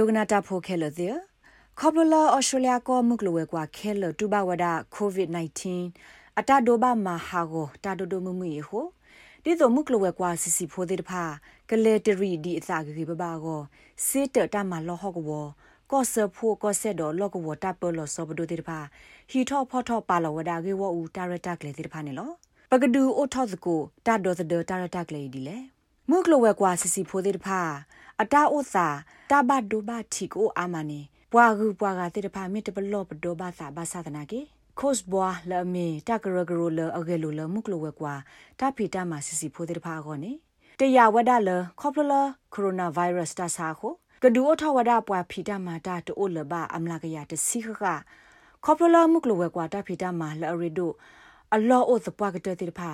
ဒိုဂနာတာဖိုခဲလတဲ့ခေါပလလာအော်စတြေးလျကောမှုကလဝဲကွာခဲလတူဘဝဒကိုဗစ် -19 အတာဒိုဘာမဟာကိုတာဒိုဒိုမမှုရေဟိုဒီတော့မှုကလဝဲကွာစီစီဖိုတဲ့တဖာကလေတရီဒီအစာကြီးပပါကိုစစ်တတမလောဟော့ကောကောဆဖိုကောဆက်တော့လောကဝတာပလောစောဘဒိုတဲ့တဖာဟီထော့ဖော့ထော့ပါလဝဒါကေဝဦးတာရတက်လေတဲ့တဖာနေလောပကဒူအိုထော့စကိုတာဒေါ်သဒတာရတက်လေဒီလေမှုကလဝဲကွာစီစီဖိုတဲ့တဖာ အတာဥစာတဘဒိုဘတီကိုအာမနီပွာဂူပွာဂါတေတဖာမီတဘလော့ပဒိုဘာသာဘာသာတနာကေခို့စ်ဘွာလအမီတကရဂရိုလအဂေလိုလမှုကလဝဲကွာတဖီတမစီစီဖိုတေတဖာကောနေတရဝဒလခေါပလလကိုရိုနာဗိုင်းရပ်စ်တဆာခိုကဒူအထဝဒပွာဖီတမတာတိုလဘအမလာကရတစီခကခေါပလလမှုကလဝဲကွာတဖီတမလအရီဒိုအလောအိုသပွားကတဲ့တေတဖာ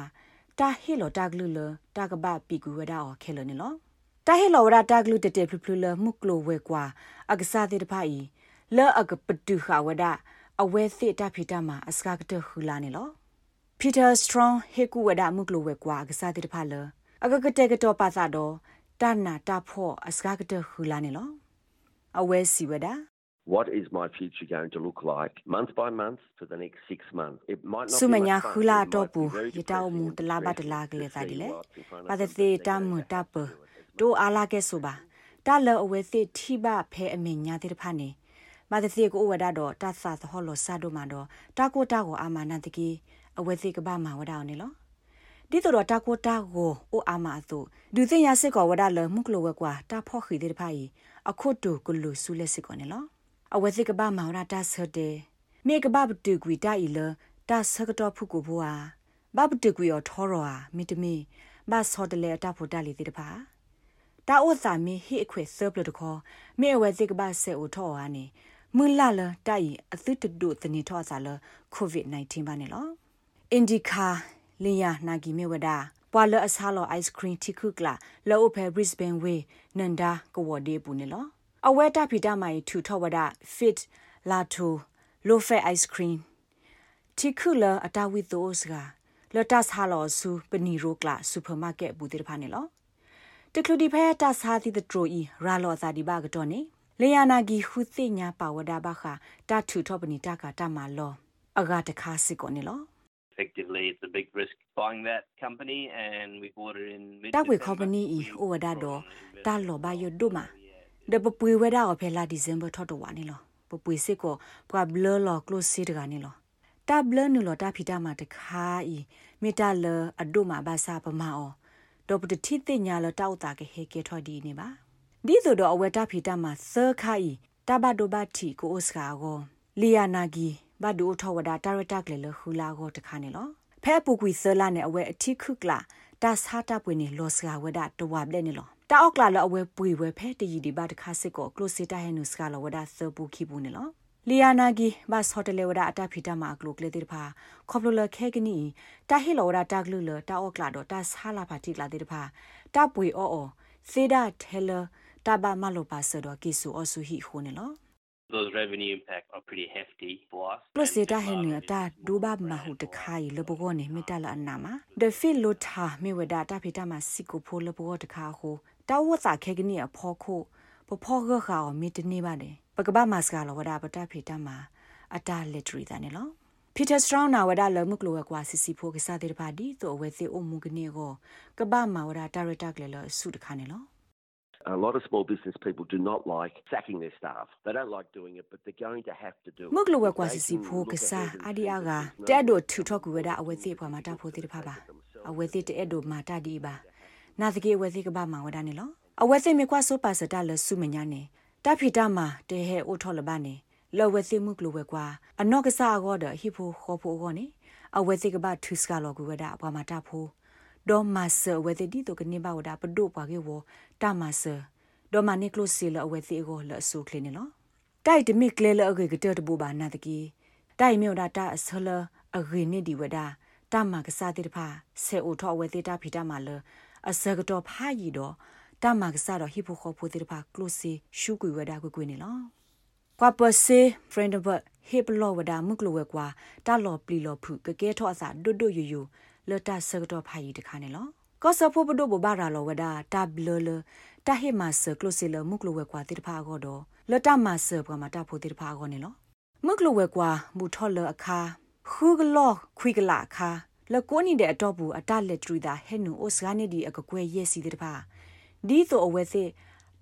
တာဟီလိုတာဂလူလတာကဘပီကူဝဒအောခဲလနေလော တာဟီလောဝဒတာဂလူတတေဖလူဖလူလမှုကလဝဲကွာအကစားတေတဖာဤလောအကပတူခဝဒအဝဲသစ်တဖိတမှာအစကကတခူလာနေလောပီတာစထရောင်းဟေကူဝဒမှုကလဝဲကွာကစားတိတဖလအကကတဲ့ကတော့ပါသတော့တနာတာဖို့အစကကတခူလာနေလောအဝဲစီဝဒ What is my future going to look like month by month for the next 6 months? It might not Sumanya khula to pu yitaw mu tala ba tala kle sa dile. Pa de te ta mu ta pu. Do ala ke so ba. Ta lo awe te thi ba phe ame nya te pha ne. မာသစီကိုဝဒါတော့တသသဟောလောစာတို့မှာတော့တာကိုတာကိုအာမနတကီအဝဲစီကဘာမှာဝဒါနေလောဒီတော့တာကိုတာကိုအိုအာမအသူဒုသိညာစစ်ကောဝဒါလမှုကလဝဲကွာတာဖော့ခီတဲ့ဖိုင်အခုတူကလူဆူလက်စစ်ကောနေလောအဝဲစီကဘာမှာဝဒါတာဆတဲ့မေကဘာဘတူကွီတာဤလတာဆကတော့ဖုကိုဘွာဘဘတူကွီရောထောရောအာမီတမီဘတ်ဆော်တလေတာဖို့တာလီတဲ့ဖာ တာအိုစာမီဟိအခွေဆပ်လို့တခေါ်မေအဝဲစီကဘာဆဲအိုထောအာနေမွလာလတိုင်အသစ်တုတနေထောစားလကိုဗစ် -19 ပါနေလောအင်ဒီကာလီယာနာဂီမေဝဒပွာလအစားလောအိုက်စခရင်တီခုကလာလောအဖဲဘရစ်ဘန်ဝေးနန်ဒါကဝဒေပူနေလောအဝဲတာဖီတာမိုင်ထူထောဝဒ fit လာတိုလိုဖဲအိုက်စခရင်တီခုလာအတာဝီတိုစကလတဆာလောဆူပနီရိုကလာစူပါမားကတ်ဘူးတေဖာနေလော တကလူဒီဖဲတာဆာတီတထရိုအီရာလောသာဒီဘာကတော့နေလေယာနာဂီဟုသိညာပါဝဒဘခတာထူထောပနီတာကတမလောအဂါတခါစစ်ကိုနေလော effectively it's a big risk buying that company and we bought it in mid တာဝေ company i o wada do ta lo ba yo do ma de pu pui weda o phela december thot to wa ni lo pu pui sit ko pwa blur lo close sit ga ni lo ta blur ni lo ta phita ma ta kha i mita le ado ma ba sa pa ma o do pu ti thi nya lo ta u ta ke he ke thot di ni ba ဒီဆိုတော့အဝတာဖီတာမှာသခိုင်တဘဒိုဘတီကိုအိုစကာကိုလီယာနာဂီဘဒိုထောဝဒါတာရတက်လေလခူလာကိုတခါနေလောဖဲပူကွီဆလာနဲ့အဝဲအတိခုကလာတာစာတာပွေနေလောစကာဝဒတဝဘလက်နေလောတာအောက်ကလာလအဝဲပွေဝဲဖဲတရီဒီဘတခါစစ်ကိုကလိုစီတာဟဲနုစကာလဝဒသပူခိဘူးနေလော လီယာနာဂီဘတ်ဟိုတယ်ဝဒအတာဖီတာမှာကလိုကလေတေဖာခေါပလိုလခဲကနီတာဟီလောဝဒတာဂလူလတာအောက်ကလာတော့တာဆာလာဖာတိလာတေဖာတာပွေအောအောစေဒါထဲလာတဘာမလိုပါဆတော့ကိဆူအဆူဟီခုန်နော် those revenue impact are pretty hefty for us plus data he ne ta do ba ma hu de khai le bo go ne mi ta la na ma the feel lo tha mi we da ta phi ta ma si ko pho le bo de kha ho ta wo sa khe gni a pho kho bo pho ga kha o mi de ne ba de ba ka ba ma ska lo wa da ba ta phi ta ma a ta literary da ne lo Peter Strong နာဝဒလမှုကလောကွာစီစီဖိုကစားတဲ့ပါဒီတော့ဝဲသေးအမှုကနေကိုကဘာမာဝဒဒါရတာကလေးလဆုတခါနေလော A lot of small business people do not like sacking their staff. They don't like doing it, but they're going to have to do it. Muglo wa kwasi si pho kasa adi aga te do thu thok ku weda awe ti pha ma ta pho ti pha ba. Awe ti te do ma ta di ba. Na the ke awe ti ka ba ma weda ne lo. Awe ti mi kwa so pa sa ta le su me nya ne. Ta phi ta ma te he o tho le ba ne. Lo we ti muglo we kwa. Ano ka sa go de hi pho kho pho go ne. Awe ti ka ba thu ska lo ku weda pa ma ta pho. ဒေါ်မဆာဝဲတဲ့ဒီတော့ကနေပါဝဒါပဒိုပွားကေဝတာမဆာဒေါ်မနိကလိုစီလအဝဲသေးကိုလဆူကလင်းနော်တိုက်တမိကလေလအကေကတဲ့တဘူဘာနာတကီတိုက်မြော်ဒါတာအဆလအဂိနေဒီဝဒါတာမကစားတဲ့ဖာဆေအိုထောဝဲသေးတာဖီတာမလအစကတော့ဖာရီတော့ တာမကစားတော့ဟိဖိုခိုဖိုတဲ့ဖာကလိုစီရှုကွေဝဒါကွေကွေနေလောကွာပစေဖရန်ဒဘဟေပလောဝဒါမုကလဝဲကွာတာလော်ပလီလော်ဖုကကဲထောအစာဒွတ်ဒွတ်ယူယူလတာဆကတော့ဖာရီတခါနေလောကောဆဖို့ပဒိုဘဘာရာလောဝဒါတာဘလလတာဟေမာဆကလိုစီလမုကလဝဲကွာတိတဖာကောတော့လတမဆပကမတာဖိုတိတဖာကောနေလောမုကလဝဲကွာမူထော်လအခါခူဂလောခွိကလာခါလကိုနီတဲ့အတော့ဘူးအတလက်ထရီတာဟဲနူအိုစကနေဒီအကကွဲရဲ့စီတိတဖာ ဒီဆိုအဝဲစေ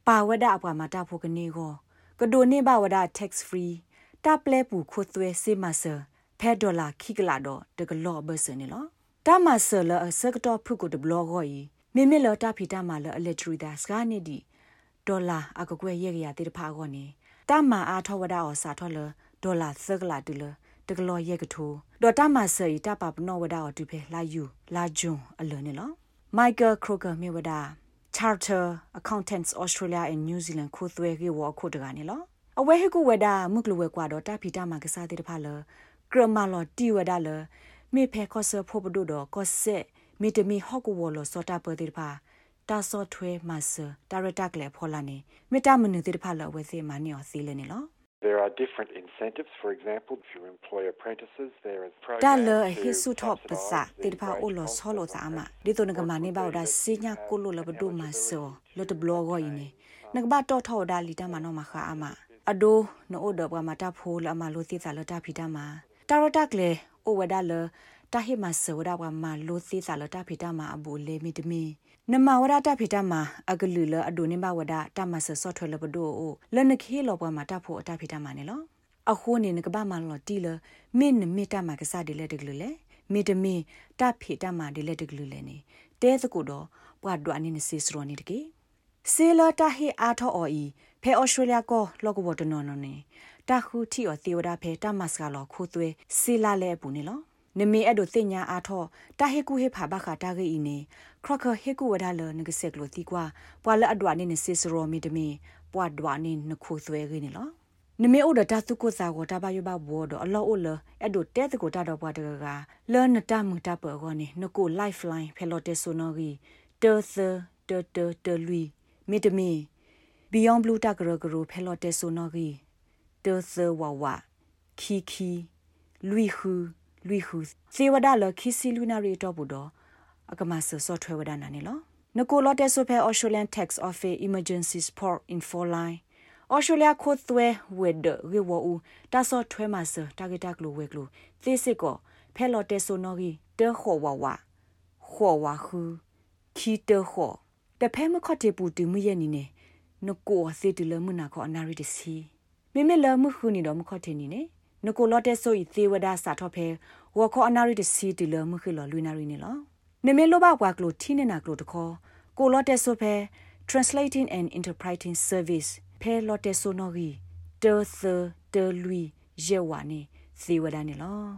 ပါဝဒအပွားမတာဖိုကနေကောကဒိုနေဘဝဒ tax free တပ်ပလဲပူခိုသွဲစေမဆဖဲဒေါ်လာခိကလာတော့တကလောဘဆနေလောတမဆလအစကတော့ဖုကိုတဘလောဂောဤမိမိလတာဖီတာမလအလက်ထရီဒါစကနေဒီဒေါ်လာအကကွဲရရတေတဖာကောနေတမအားထဝဒအောစာထောလဒေါ်လာစကလာတူလတကလောရဲကထိုးဒေါ်တမဆရီတပပနောဝဒအောတူဖဲလာယူလာဂျွန်အလွန်နေလောမိုက်ကယ်ခရိုကာမြေဝဒါ Charter Accountants Australia and New Zealand ခိုသွဲကေဝခုတကနေလောအဝဲဟကုဝဒါမုကလဝဲကွာတော့တဖီတာမကစားတဲ့တဖာလကရမလောတီဝဒါလမေဖဲခောဆဖို့ပဒုတော့ကောဆက်မီတမီဟော့ကူဝလောစောတာပတိဖာတာစောထွဲမဆာဒါရတာကလေဖောလာနေမေတာမနုတိဖာလဝဲစေမနီော်စီလနေလော There are different incentives. For example, if you employ apprentices, there is programs ဒါလဟိစုထော့ပစာတေတဖာအိုလောဆောလောစာမဒီတိုနကမနေဘောဒါစညာကိုလိုလဘဒုမဆောလတ်ဘလောဂိုင်းနေနကဘတော့ထော်ဒါလီတမနောမခါအမအဒိုနိုဒဘမတာဖိုလအမလိုတိသလတာဖီတမတာရ တာကလေအိုဝဒါလတာဟိမဆောဒါဝမလိုတိသလတာဖီတမအဘူလေမီတမီနမဝဒတာဖီတမအကလူလအဒိုနေဘဝဒတာမဆဆော့ထွဲလဘဒိုအိုလနခေလောဘမတာဖိုအတာဖီတမနေလောအခုနေနကဘာမလောတီလမင်းမီတာမကစားဒီလက်တကလူလေမီတမီတာဖီတမဒီလက်တကလူလေနေတဲစကူတော့ပွားဒွာနေနေစီစရောနေတကေဆေလာတာဟေအာထောအော်ဤဖဲဩစတြေးလျကောလောကဘတနော်နော်နေတာခုတီော်သေဝဒဖဲတမတ်စကလောခိုးသွဲဆေလာလဲပူနေလော နမေအဲ့ဒိုတင်ညာအာထောတာဟေကူဟေဖာဘခတာဂေဤနေခရခဟေကူဝဒါလနကဆက်ကလိုတီကွာပွာလအဒွာနေနေစစ်စရောမီတမီပွာဒွာနေနခိုးသွဲခေနေလောနမေအိုဒတာတုကိုစာကိုတဘယဘဘောဒအလောအိုလအဲ့ဒိုတဲတကိုတာတော့ပွားတကကလဲနတမှုတပကောနေနကို lifeline ဖဲလော်တေဆိုနော်ဂီတေသတေတေတေလူမီတမီ beyond blue တကရကရဖဲလော်တေဆိုနော်ဂီတေသဝဝခီခီလူီဟူ လူီဟူစေဝဒါလခီစီလူနာရီတော့ဘူးတော့အကမဆဆော့ထွဲဝဒနာနေလောနကိုလော်တေဆိုဖဲ Australian Tax Office Emergency Support Info Line ဩစတြေးလျခိုသွဲဝဲဒရေဝူတာဆော့ထွဲမဆတာဂက်တကလိုဝဲကလိုသေစစ်ကောဖဲလော်တေဆိုနော်ဂီတေခေါ်ဝဝခေါ်ဝခူခီတေခေါ်တဖဲမခတ်တေပူတူမရဲ့နီနေနကိုအစေတူလမနာခေါ်အနာရီတစီမေမေလမှုခုနီတော့မခတ်တေနီနေ နကိုလော်တေဆိုဤသေဝဒစာထော့ဖဲဝခေါ်အနာရီတစီတူလမှုခလောလူနာရီနေလောနမေလောဘကွာကလိုထင်းနေတာကလိုတခေါ်ကိုလော်တေဆိုဖဲ translating and interpreting service ဖဲလော်တေဆိုနော်ဂီတေသတေလူယေဝါနေဇေဝဒာနေလော